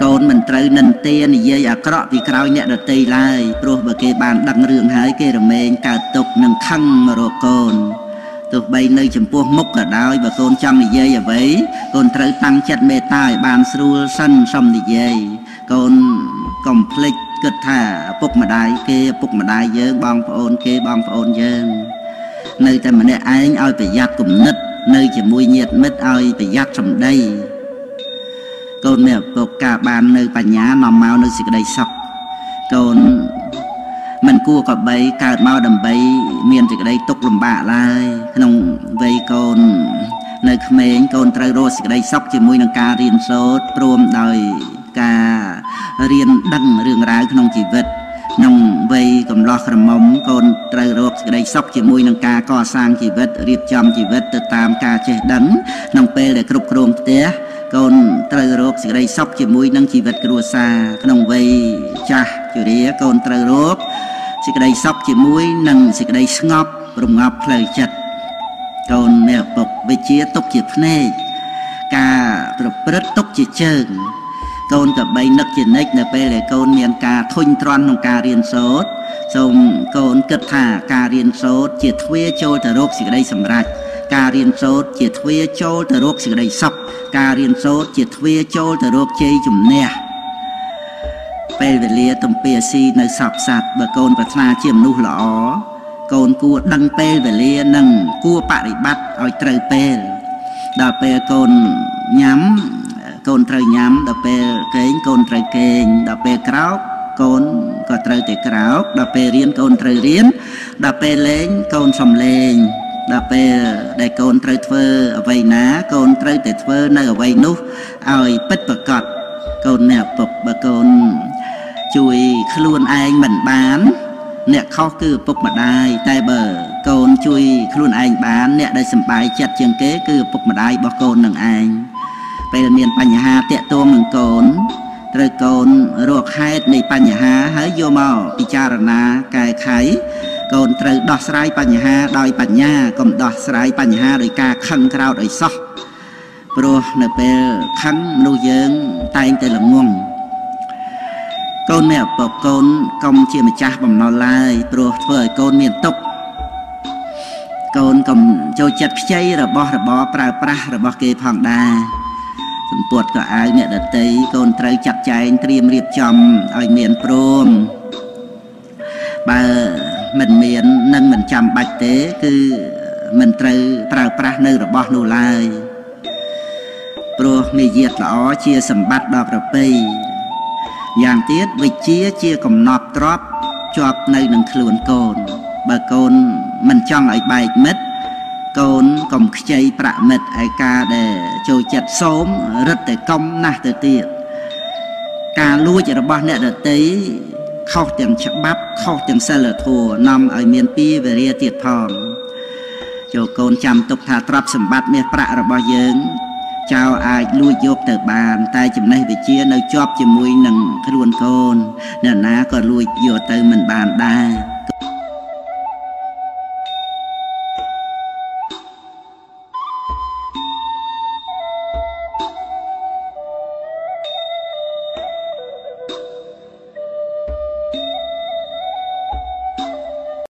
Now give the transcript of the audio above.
កូនមិនត្រូវនិន្ទានិយាយអាក្រក់ពីក្រោយអ្នកដតីឡើយព្រោះបើគេបានដឹងរឿងហើយគេរមែងកើតទុកនឹងខឹងមករកកូនទោះបីនៅចំពោះមុខក៏ដោយបើកូនចង់និយាយអ្វីកូនត្រូវតាំងចិត្តមេត្តាឲ្យបានស្រួលសិនសុំនិយាយកូនកុំភ្លេចគិតថាឪពុកម្ដាយគេឪពុកម្ដាយយើងបងប្អូនគេបងប្អូនយើងនៅតែម្នាក់ឯងឲ្យប្រយ័ត្នគំនិត នៅជាមួយញាតិមិត្តឲ្យប្រយ័ត្នសម្ដី កូនមានឪពុកការបាននៅបញ្ញានាំមកនៅសេចក្តីសុខកូនមិនគួរកបីកើតមកដើម្បី មានសេចក្តីទុក្ខលំបាកឡើយក្នុងវ័យកូន នៅក្មេងកូនត្រូវរកសេចក្តីសុខជាមួយនឹងការរៀនសូត្រព្រមដោយការរៀនដឹងរឿងរ៉ាវក្នុងជីវិតក្នុងវ័យកំឡោះក្រមុំកូនត្រូវរកសេចក្តីសុខជាមួយនឹងការកសាងជីវិតរៀបចំជីវិតទៅតាមការចេះដឹងក្នុងពេលដែលគ្រប់គ្រងផ្ទះ កូនត្រូវរកសេចក្តីសុខជាមួយនឹងជីវិតគ្រួសារក្នុងវ័យចាស់ជរាកូនត្រូវរកសេចក្តីសុខជាមួយនឹងសេចក្តីស្ងប់រងាប់ផ្លូវចិត្តកូនអ្នកពុកវិជាទុកជាភ្នែកការប្រព្រឹត្តទុកជាជើងកូនក៏បីនឹកជានិច្ចនៅពេលដែលកូនមានការធុញទ្រាន់ក្នុងការរៀនសូត្រសូមកូនគិតថាការរៀនសូត្រជាទ្វារចូលទៅរកសេចក្តីសម្រេច ការរៀនសូត្រជាទ្វារចូលទៅរកសេចក្តីសុខការរៀនសូត្រជាទ្វារចូលទៅរកជ័យជំនះពេលវេលាទំពាស៊ីនៅសពសัตว์បើកូនប្រាថ្នាជាមនុស្សល្អកូនគួរដឹងពេលវេលានិងគួរបប្រតិបត្តិឲ្យត្រូវពេលដល់ពេលកូនញ៉ាំកូនត្រូវញ៉ាំដល់ពេលគេងកូនត្រូវគេងដល់ពេលក្រោកកូនក៏ត្រូវតែក្រោកដល់ពេលរៀនកូនត្រូវរៀនដល់ពេលលេងកូនសំលេង ដល់ពេលដែលកូនត្រូវធ្វើអ្វីណា កូនត្រូវតែធ្វើនៅអ្វីនោះឲ្យពិតប្រកបកូនអ្នកពុកបើកូនជួយខ្លួនឯងមិនបាន អ្នកខុសគឺឪពុកម្ដាយតែបើ កូនជួយខ្លួនឯងបាន អ្នកដែលសំបាយចិត្តជាងគេ គឺឪពុកម្ដាយរបស់កូននឹងឯងពេលមានបញ្ហាតាក់ទងនឹងកូនត្រូវកូនរកហេតុនៃបញ្ហាហើយយកមកពិចារណាកែខៃ កូនត្រូវដោះស្រាយបញ្ហាដោយបញ្ញាកុំដោះស្រាយបញ្ហាដោយការខឹងក្រោតឲ្យសោះព្រោះនៅពេលខឹងមនុស្សយើងតែងតែល្ងងកូនមានឪពុកកូនកុំជាម្ចាស់បំណុលឡើយព្រោះធ្វើឲ្យកូនមានទុក្ខកូនកុំចូលចិត្តខ្ចីរបស់របរប្រើប្រាស់របស់គេផងដែរសម្ពុតក៏អាវអ្នកដតីកូនត្រូវចាត់ចែងត្រៀមរៀបចំឲ្យមានព្រមបើ មិនមាននឹងមិនចាំបាច់ទេ គឺមិនត្រូវប្រើប្រាស់នៅរបស់នោះឡើយព្រោះមាយាទល្អជាសម្បត្តិដ៏ប្រពៃយ៉ាងទៀតវិជាជាកំណប់ទ្របជាប់នៅនឹងខ្លួនកូន បើកូនមិនចង់ឲ្យបែកមិត្តកូនកុំខ្ចីប្រាក់មិត្តឯការដែលចូលចិត្តសោមរឹតតែកំណាស់ទៅទៀតការលួចរបស់អ្នកដតី ខុសទាំងច្បាប់ខុសទាំងសិលធម៌នាំឲ្យមានពីវេរាទៀតផងចូលកូនចាំទុកថាទ្រព្យសម្បត្តិមាសប្រាក់របស់យើង ចៅអាចលួចយកទៅបាន តែចំណេះវិជ្ជានៅជាប់ជាមួយនឹងខ្លួនកូនអ្នកណាក៏លួចយកទៅមិនបានដែរ